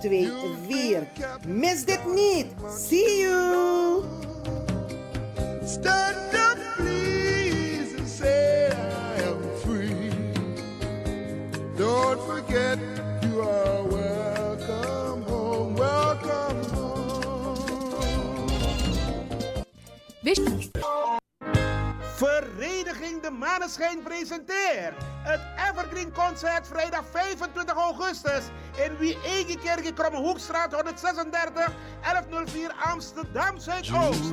2 4. Mis dit niet! See you! Stand up, please, and say I am free. Don't forget you are welcome home, welcome home. De Maneschijn presenteert het Evergreen Concert vrijdag 25 augustus in Wie-Egekerk in Krommehoekstraat 136 1104 Amsterdam Zuidoost.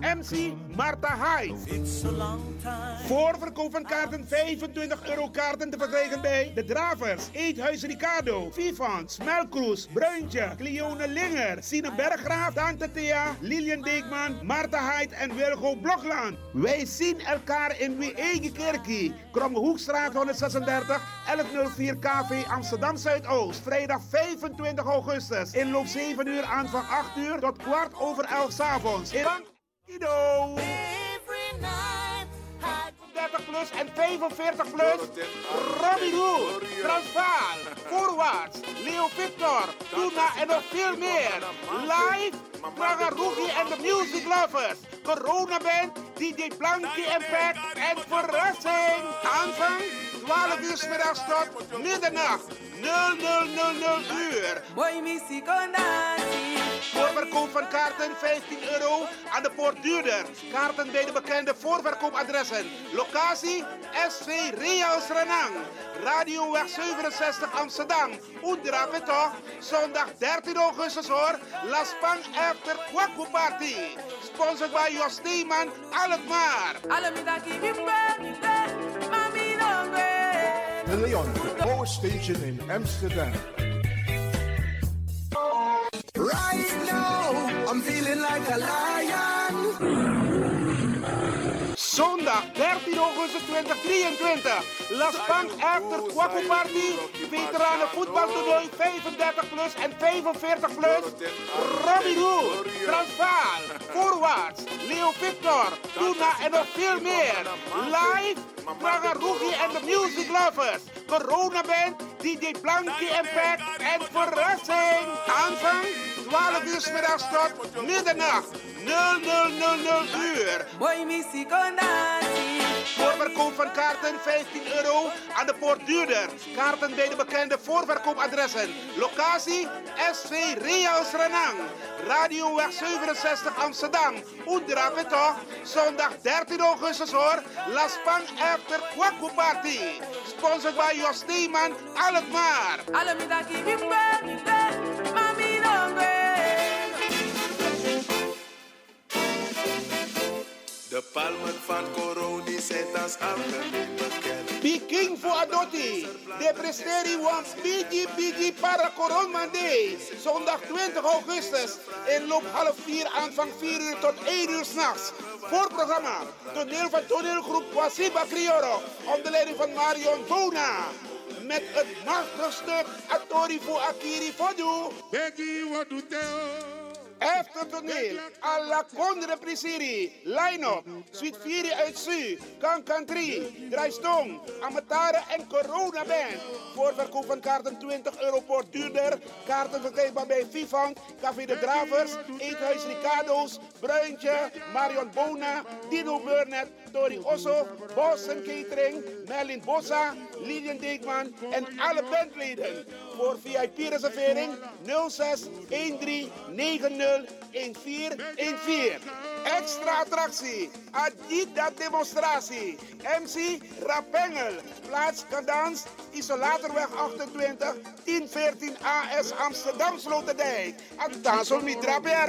MC Marta Hyde. Voorverkoop van kaarten 25 euro kaarten te verkrijgen bij De Dravers, Eethuis Ricardo, Vivant, Smelkroes, Bruintje, Cleone Linger, Sine Berggraaf, Tante Thea, Lilian Deekman, Marta Hyde en Wilgo Blokland. Wij zien elkaar in Wie-Egekerkie, Krommehoekstraat 136, 1104 KV Amsterdam Zuidoost. Vrijdag 25 augustus. Inloop 7 uur aan van 8 uur tot kwart over 11 In Ido. 30 plus en 45 plus. Robbie Hood, Transvaal, Voorwaarts, Leo Victor, Tuna en nog veel meer. Live, Rookie en de Music Lovers. Corona Band, DJ Blankie en Pack en verrassing. Aanvang 12 uur middags tot middernacht. 0000 uur. Boy, mi si condasi. Voorverkoop van kaarten 15 euro aan de poort duurder. Kaarten bij de bekende voorverkoopadressen. Locatie SV Reals Renang. Radioweg 67 Amsterdam. Oedrape toch? Zondag 13 augustus hoor. La Span After Kwaku Party. Sponsored by Jos Steeman Alkmaar. De Leon, the power station in Amsterdam. Right now, I'm feeling like a lion. Zondag 13 augustus 2023. Las Pan After Kwaku Party. Voetbaltoernooi 35 plus en 45 plus. Robin Hood, Transvaal, Voorwaarts, Leo Victor, Tuna en nog veel meer. Live, Praga Rookie en de Music Lovers. Corona Band, DJ Blankie en Pack en verrassing. Aanvang 12 uur middags tot middernacht. 0000 uur. Boy, mi si condasi. Voorverkoop van kaarten 15 euro aan de poort duurder. Kaarten bij de bekende voorverkoopadressen. Locatie SV Reals Renang. Radioweg 67 Amsterdam. Oedrape toch? Zondag 13 augustus hoor. La Span After Kwaku Party. Sponsored by Jos Steeman Alkmaar. Alle mi De palmen van Coroni zijn als algemeen bekend. Peking voor Adotti. De presteri was Bigi Bigi para Corona Day. Zondag 20 augustus. Inloop half 4 aanvang 4 uur tot 1 uur s'nachts. Voorprogramma. Toneel van toneelgroep Wasiba Crioro. Onder leiding van Marion Bona. Met het machtig stuk Atori voor Akiri Fodu. Becky, tell? Efter toneel, alla Condre Prisiri, Line-up, Suite 4 uit Su, Kan Country, Draaistong, Amatare en Corona Band. Voorverkoop van kaarten 20 euro per duurder. Kaarten verkrijgbaar bij Vivant, Café de Dravers, Eethuis Ricardo's, Bruintje, Marion Bona, Dino Burnett, Tori Osso, Boston Catering, Merlin Bossa, Lilian Deekman en alle bandleden. Voor VIP-reservering 06 13 90 1414. Extra attractie, Adidas demonstratie, MC Rapengel, plaats Kadans, Isolatorweg 28, 1014 AS Amsterdam Sloterdijk. Attention mitra per.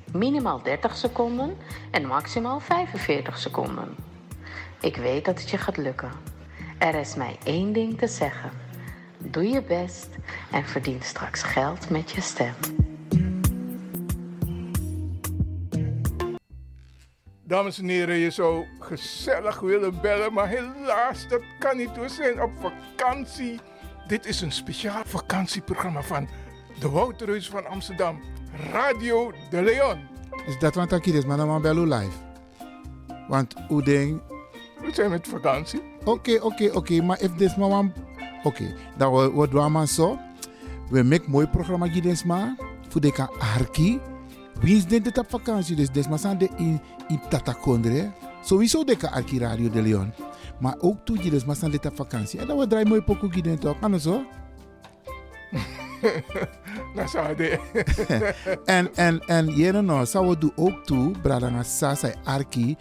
minimaal 30 seconden en maximaal 45 seconden. Ik weet dat het je gaat lukken. Er is mij één ding te zeggen. Doe je best en verdien straks geld met je stem. Dames en heren, je zou gezellig willen bellen, maar helaas, dat kan niet. We zijn op vakantie. Dit is een speciaal vakantieprogramma van de Wouterhuis van Amsterdam. Radio de Leon. Is dat wat ik is, maar dan maar bellen live. Want hoe ding. We zijn met vakantie. Oké, oké, oké, maar if this maar one. Oké, dan we we doen maar zo. We maken mooi programma gids maar. Voor de arki. Wie is dit op vakantie? Dus maar zijn de in in Tatakondre. Sowieso de arki Radio de Leon. Maar ook toe gids maar zijn dit op vakantie. En dan we draaien mooi pokoe gids toch? Anders zo. Dat zou de. en, en, en jere nou, zou we doen ook toe, Bradanga Sasa Arki.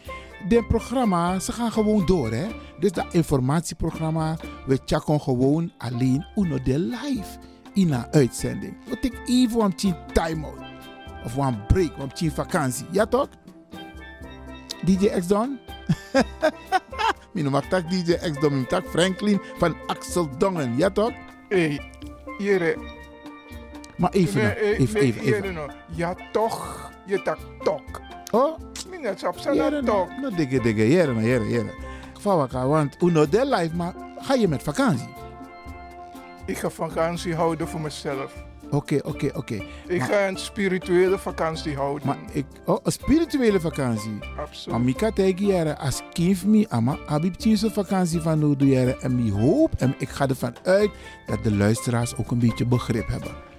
De programma, ze gaan gewoon door, hè. Dus dat informatieprogramma, we checken gewoon alleen uno de live in een uitzending. We take even een tien time-out. Of een break, een tien vakantie. Ja toch? DJ X Don? Mijn mag tak DJ X Don, mijn tak Franklin van Axel Dongen. Ja toch? Hé, jere. Maar even, Nee, eh, even, even, even. Ja, toch. Je tak tok. Oh? Minat sap sa Jere, na nou, tok. digge, digge, jere, nou, jere, jere. Vawaka, want uno de live, maar ga je met vakantie? Ik ga vakantie houden voor mezelf. Oké, oké, oké. Ik Maar- ga een spirituele vakantie houden. Maar ik, oh, een spirituele vakantie. Absoluut. Maar Mika tegen jaren, als kind me, ama, abib vakantie van doe jaren. En ik hoop en ik ga ervan uit dat de luisteraars ook een beetje begrip hebben.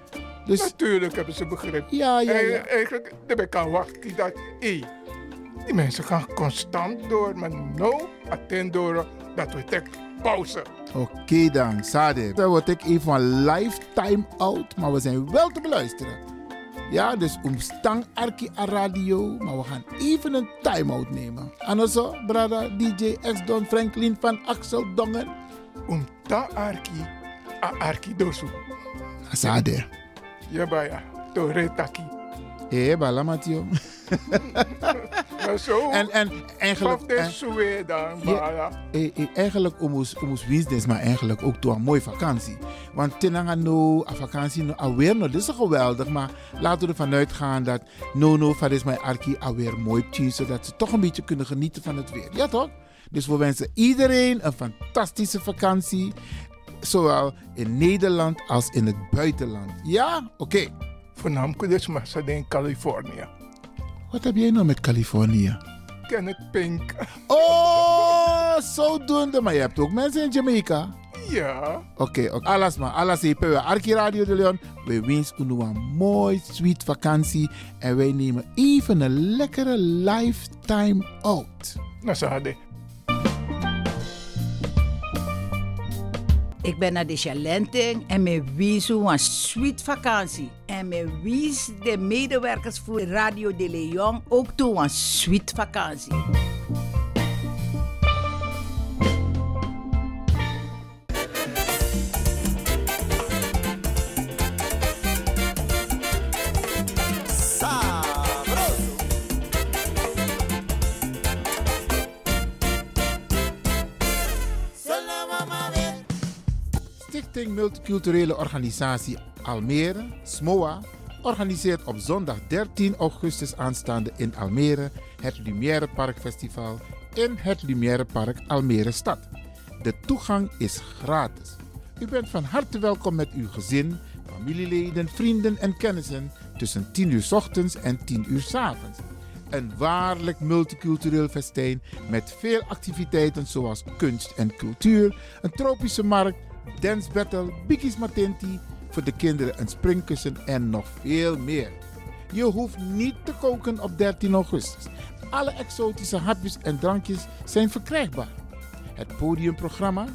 Dus Natuurlijk hebben ze begrip. ja, ja, En ja. Eigenlijk, daar ben ik aan wachten. Dat, hé, die mensen gaan constant door. Maar nou, attend door dat we tek pauze. Oké dan, Sade. Dan word ik even een lifetime out, maar we zijn wel te beluisteren. Ja, dus omstang Arki a radio, maar we gaan even een time-out nemen. En zo, brada DJ X Don Franklin van Axel Dongen. Om ta arki, a arki dosu. Sade. Ja. Tore taki. Eh, bala Mathieu. Maar zo, En, en eigenlijk... en- dan, Ja. eh, eh, eigenlijk omus omus winstens, maar eigenlijk ook door een mooie vakantie. Want tenanga no, a vakantie no, alweer no, dit is geweldig. Maar laten we ervan uitgaan dat no no, van is mijn arki alweer mooi tien, zodat ze toch een beetje kunnen genieten van het weer. Ja toch? Dus we wensen iedereen een fantastische vakantie. Zowel in Nederland als in het buitenland. Ja? Oké. Voornamelijk dus maar in Californië. Wat heb jij nou met Californië? Kenneth Pink. Oh, zodoende. Maar je hebt ook mensen in Jamaica. Ja. Oké, oké. alles maar. Alles hier. We Arki Radio de Leon. We wensen u een mooi, sweet vakantie. En wij nemen even een lekkere lifetime out. Nou, hadden. Ik ben naar de Chalenting en me wies een sweet vakantie. En me wies de medewerkers voor Radio de Leon ook toe een sweet vakantie. Stichting Multiculturele Organisatie Almere, SMOA, organiseert op zondag 13 augustus aanstaande in Almere het Lumière Park Festival in het Lumière Park Almere Stad. De toegang is gratis. U bent van harte welkom met uw gezin, familieleden, vrienden en kennissen tussen 10 uur ochtends en 10 uur 's avonds. Een waarlijk multicultureel festijn met veel activiteiten zoals kunst en cultuur, een tropische markt, dance battle, biggies matenti, voor de kinderen een springkussen en nog veel meer. Je hoeft niet te koken op 13 augustus. Alle exotische hapjes en drankjes zijn verkrijgbaar. Het podiumprogramma,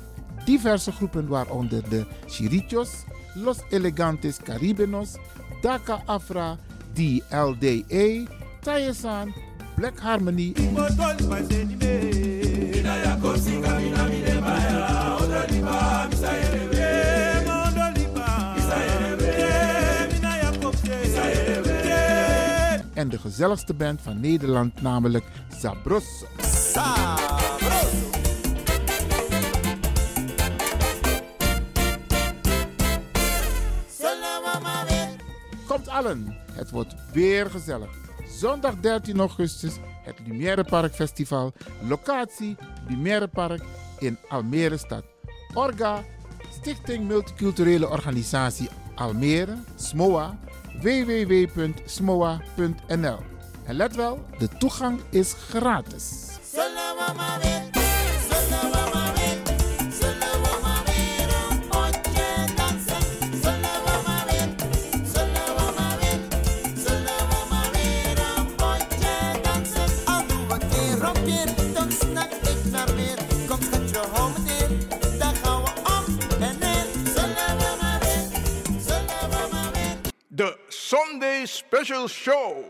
diverse groepen waaronder de Chirichos, Los Elegantes Caribenos, Daka Afra, DLDA, Tayesan, Black Harmony. En de gezelligste band van Nederland, namelijk Zabros. Komt allen, het wordt weer gezellig. Zondag 13 augustus, het Lumière Park Festival. Locatie Lumière Park in Almere stad. Orga, Stichting Multiculturele Organisatie Almere, SMOA, www.smoa.nl. En let wel, de toegang is gratis. Sunday Special Show.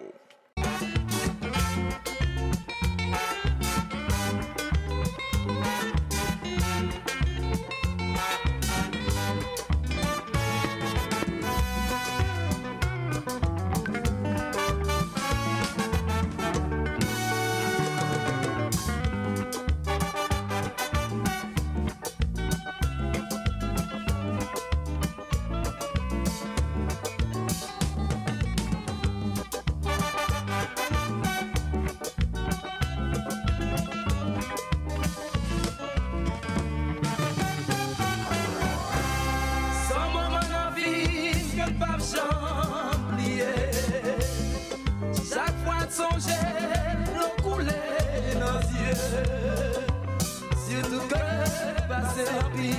myself be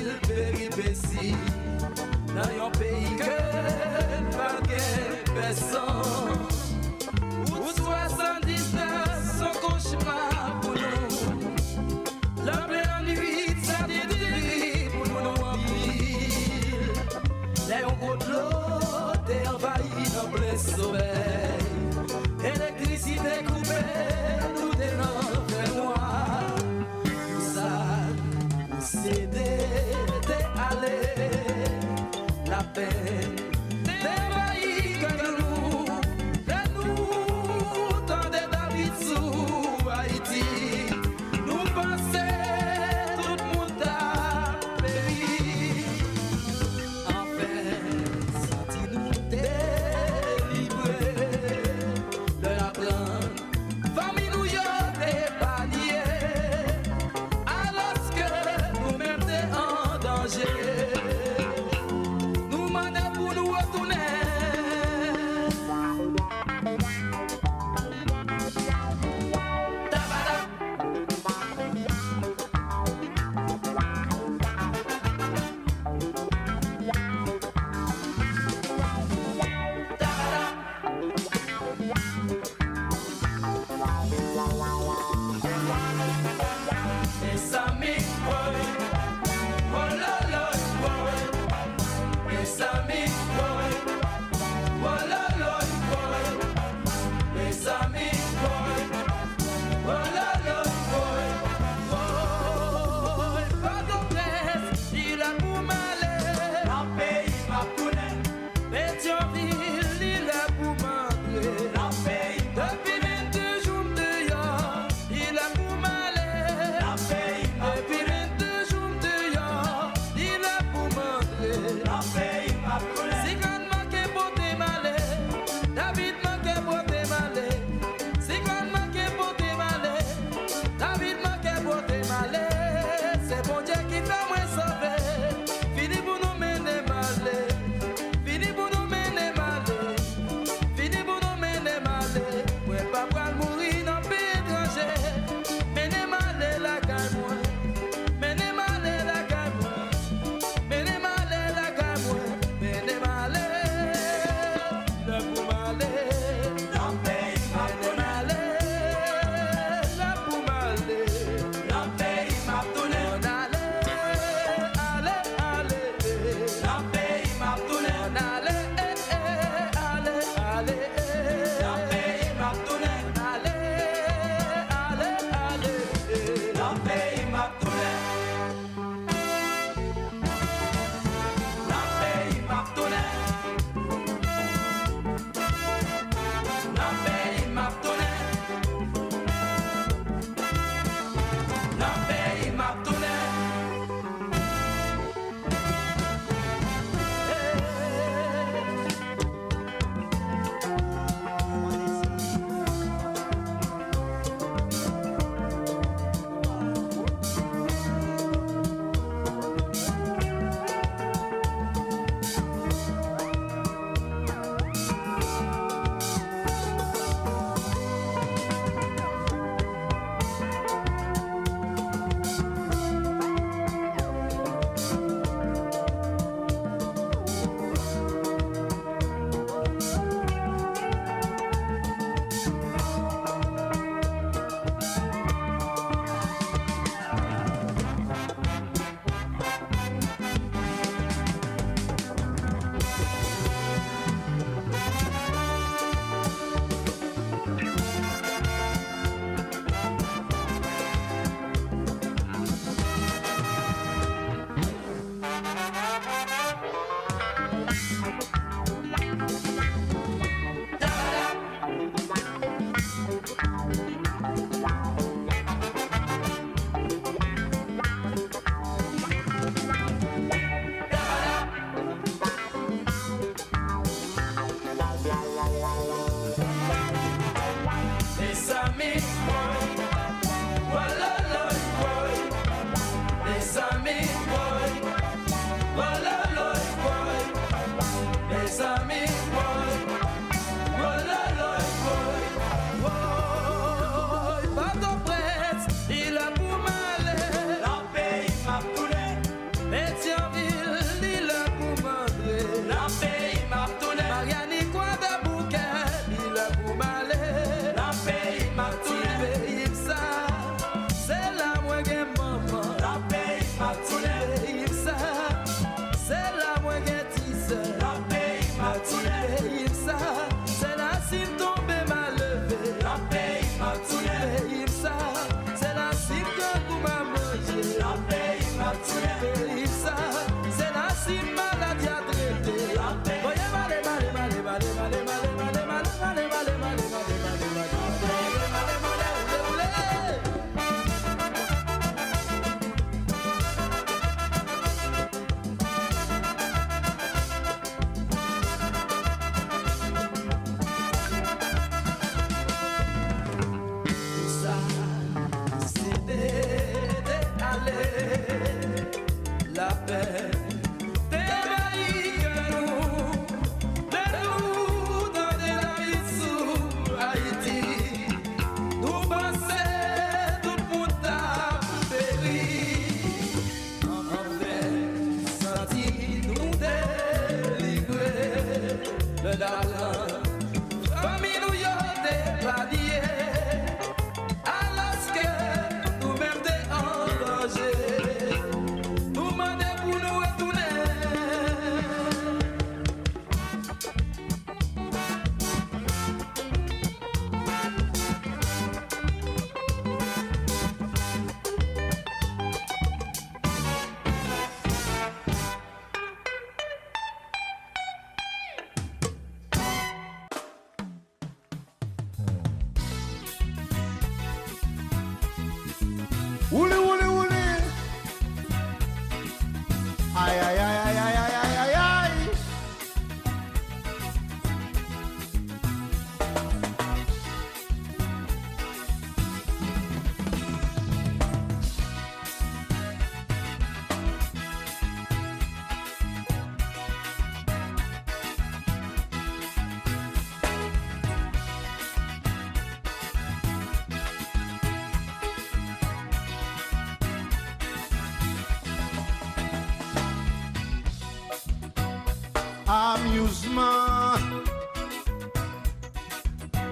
Amusement.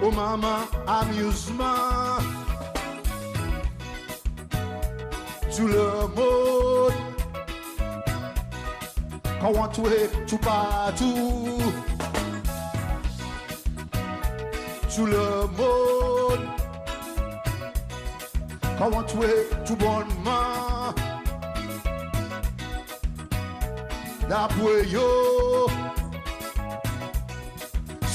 Oh maman, amusement. Tout le monde. Quand on touche tout partout. Tout le monde. Quand on touche tout bonnement. D'après yo.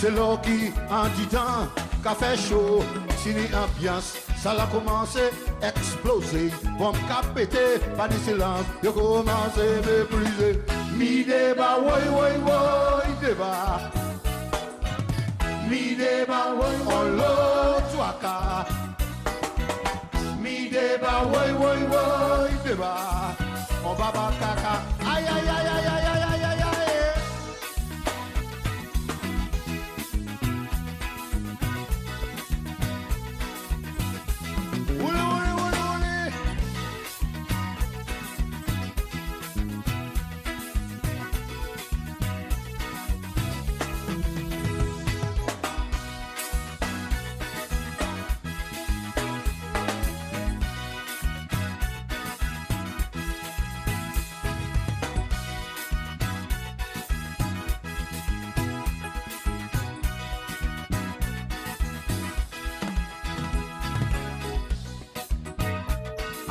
Se lò ki an ditan, ka fè chò, sini ambyans, sa la komanse eksplose, bom ka pete, pa di silans, yo komanse meprize. Mi deba, woy, woy, woy, deba, mi on lò twaka, mi deba, woy, woy, on baba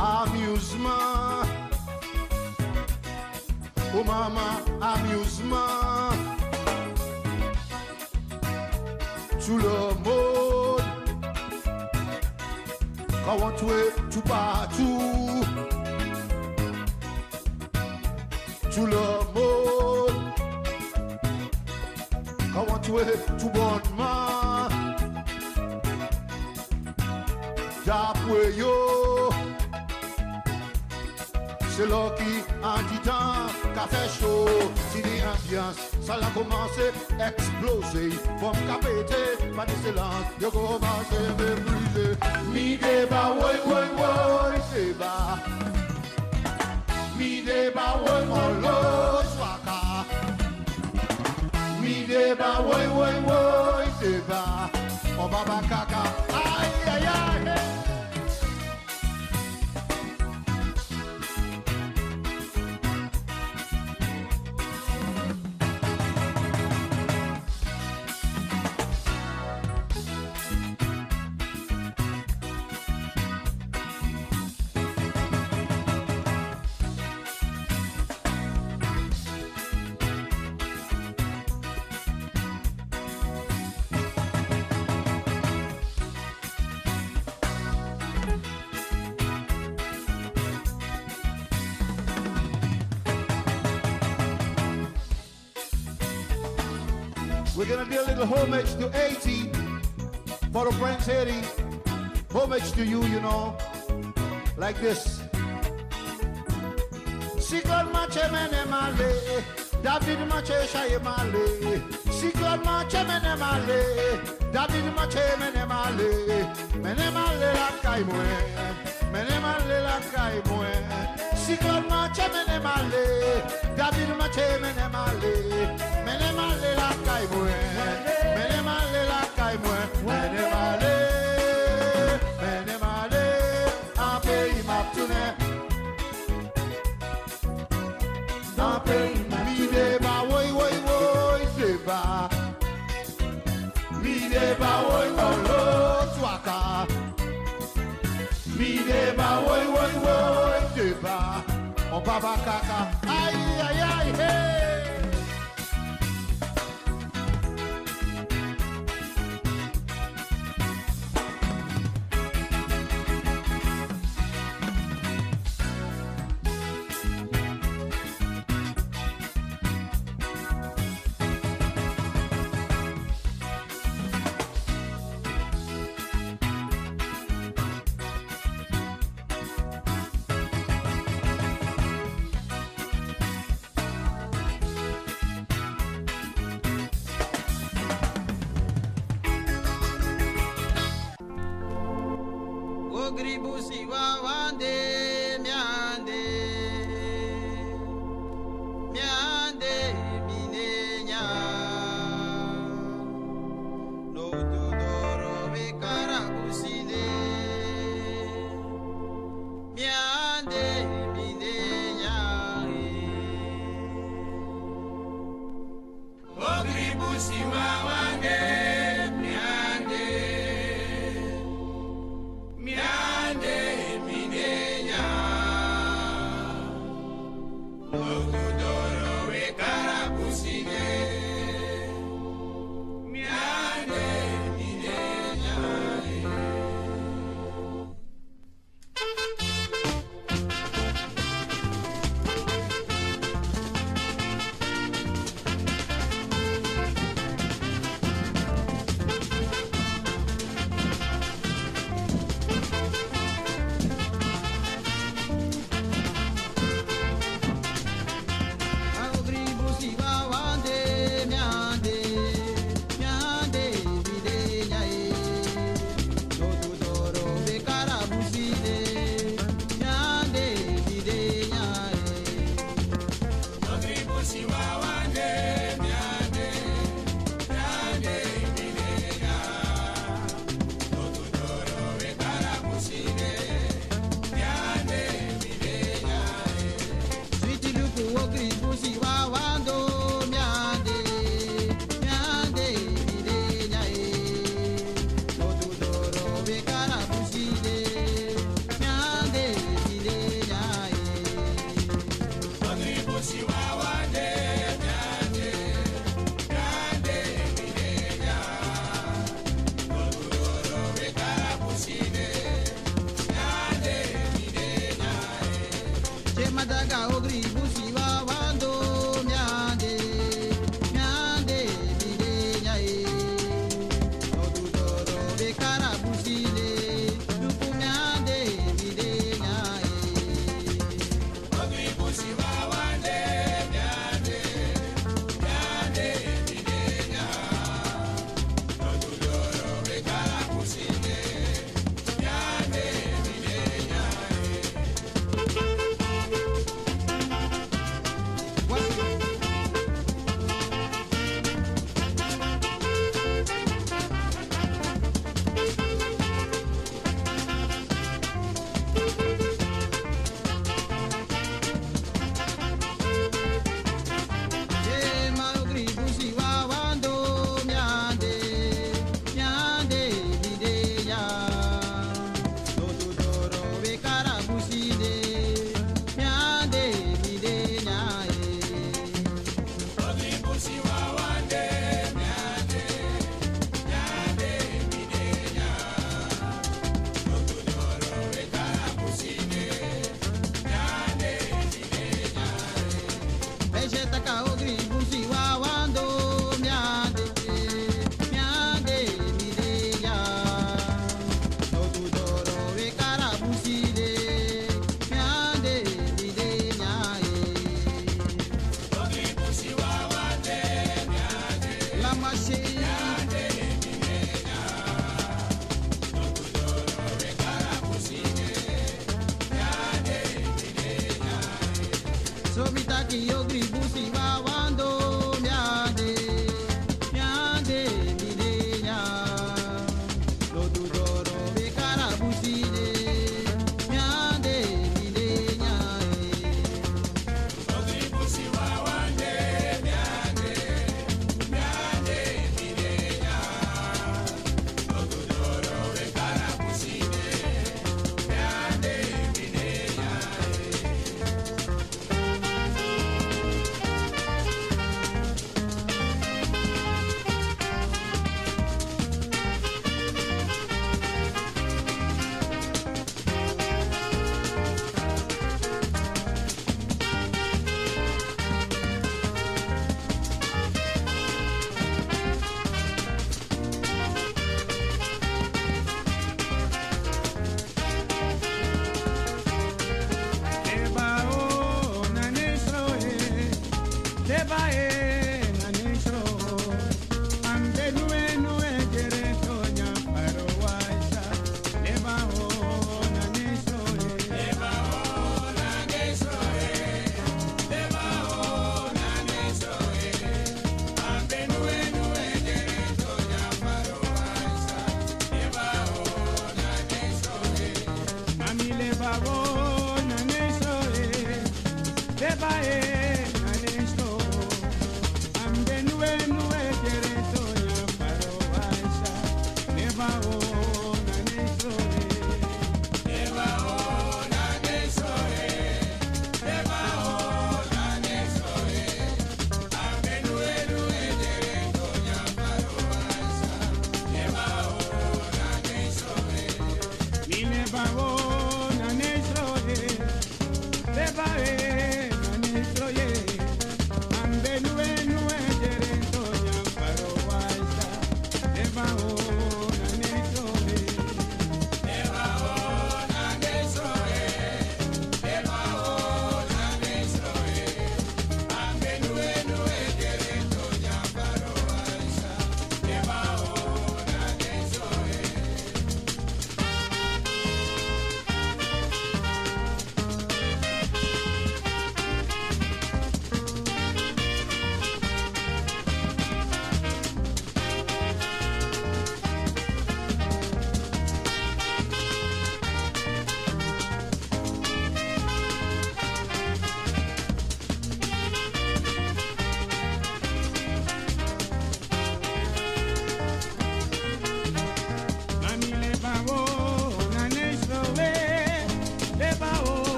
amusement. Oh maman, amusement. Tout le monde. Quand on touche tout partout. Tout le monde. Quand on touche tout bonnement. D'après yo. Se lò ki an chò Si la komanse Eksplose Bom ka pete Pani se lan Yo komanse Ve plize Mi deba woy woy woy Seba Mi deba woy woy woy Swaka Mi deba woy to 80 for the Prince Haiti. Homage to you, you know, like this. Sikon mache mene male, David mache shaye male. Sikon mache mene male, David mache mene male. Mene male la kai mwe, mene male la kai mwe. Sikon mache mene male, David mache mene male. Mene male la kai mwe, Abakaka.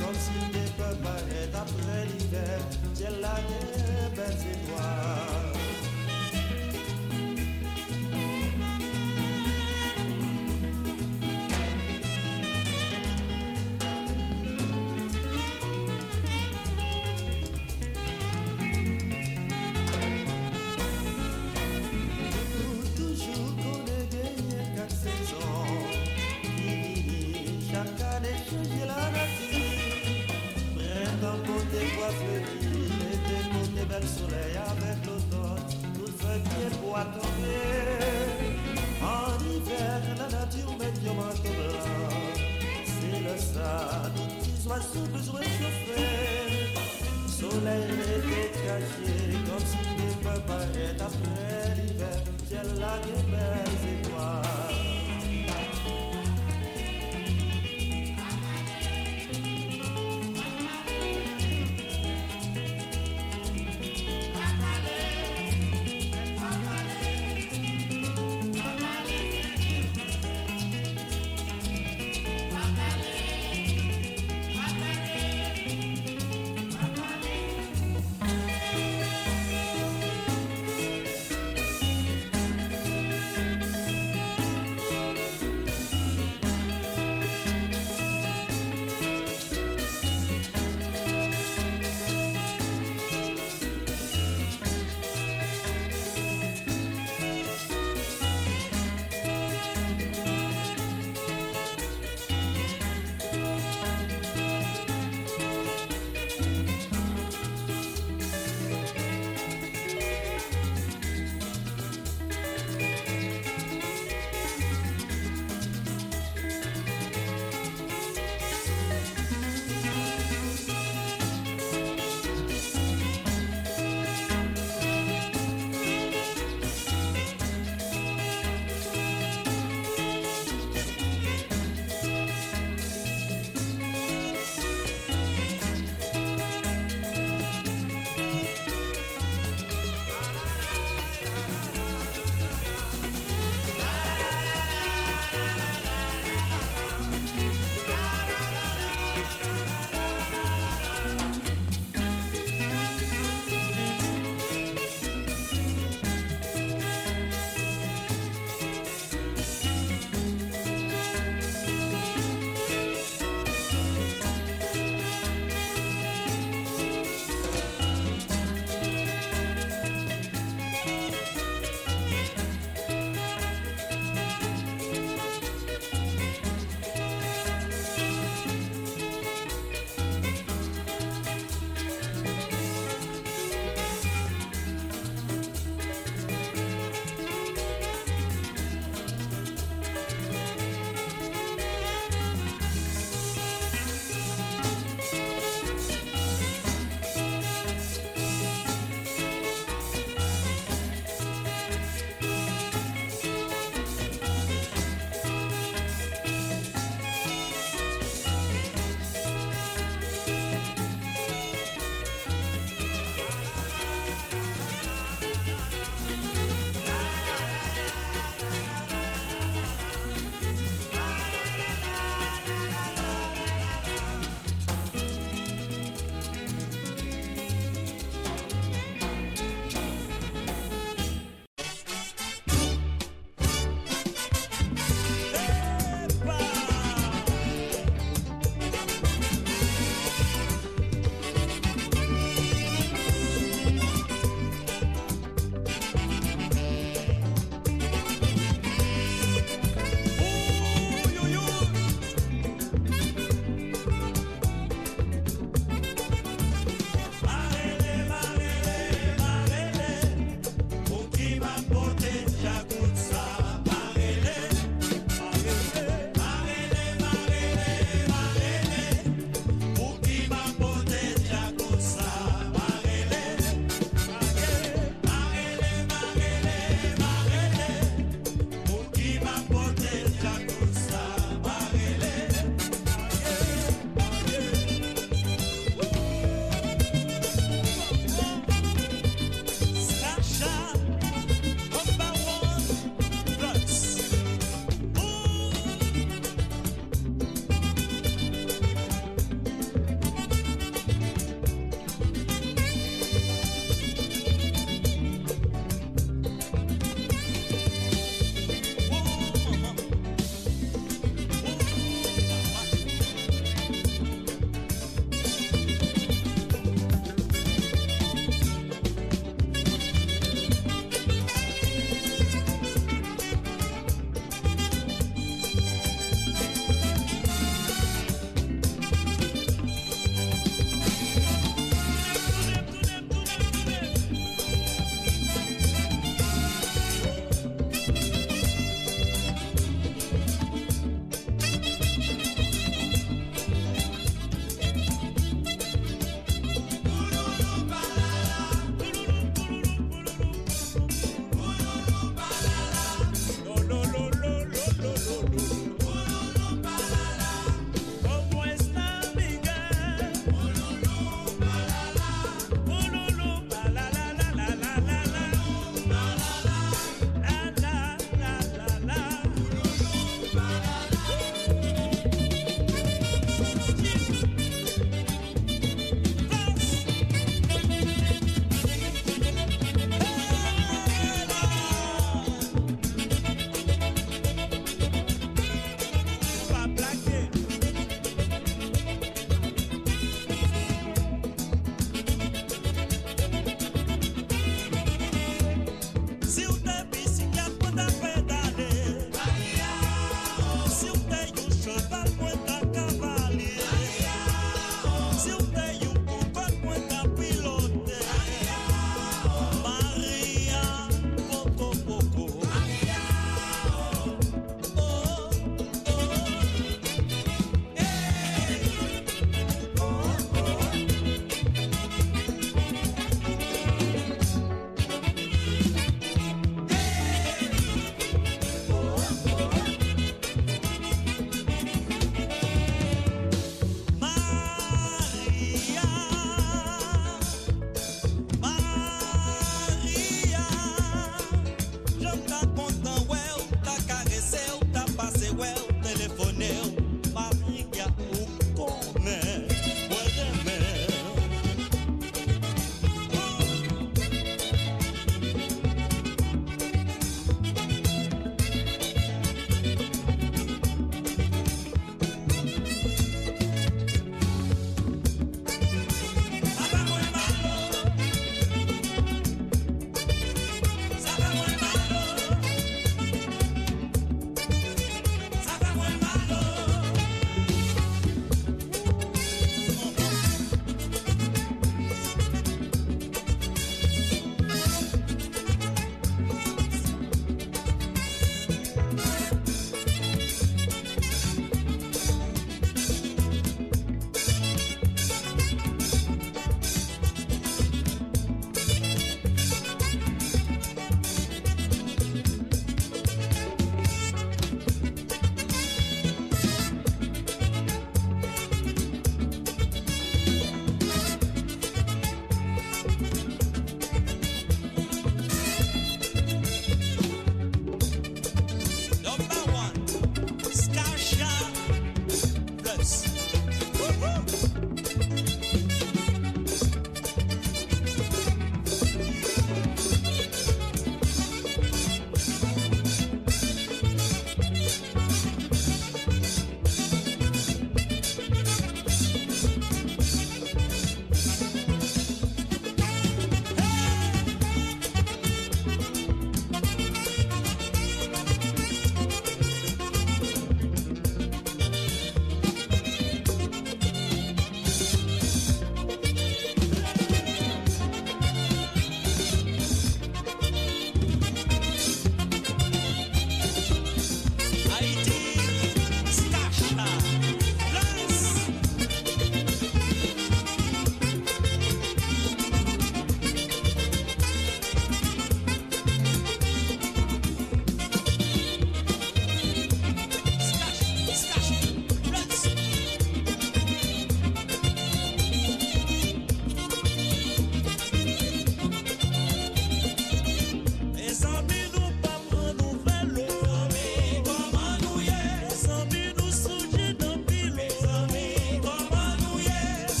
comme s'il ne peut pas après l'hiver. C'est la belle étoile.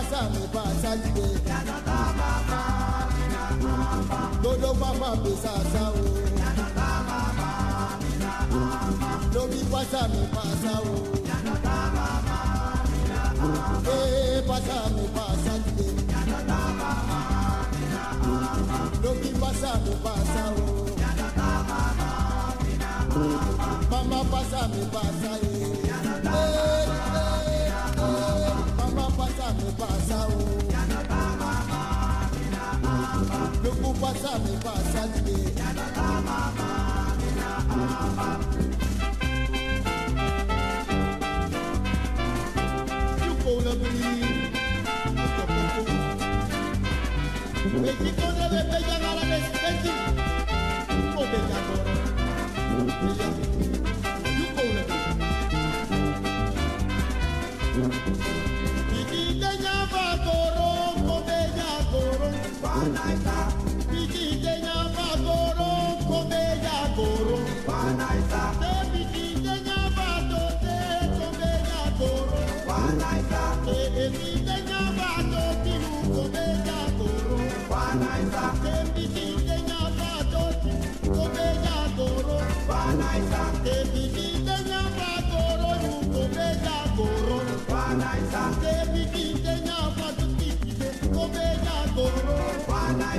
pasa mi pasa dìde. Yàtọ̀tọ̀ bàbá mi nà bàbá. Dodo papa mi sàṣà o. Yàtọ̀tọ̀ bàbá mi nà bàbá. Lomi pasa mi pasa o. Yàtọ̀tọ̀ bàbá mi nà bàbá. Ee pasa mi pasa dìde. Yàtọ̀tọ̀ bàbá mi nà bàbá. Lomi pasa mi pasa o. Yàtọ̀tọ̀ bàbá mi nà bàbá. Mama pasa mi pasa ye. Yàtọ̀tọ̀ bàbá mi nà bàbá. Thank You Messi. Te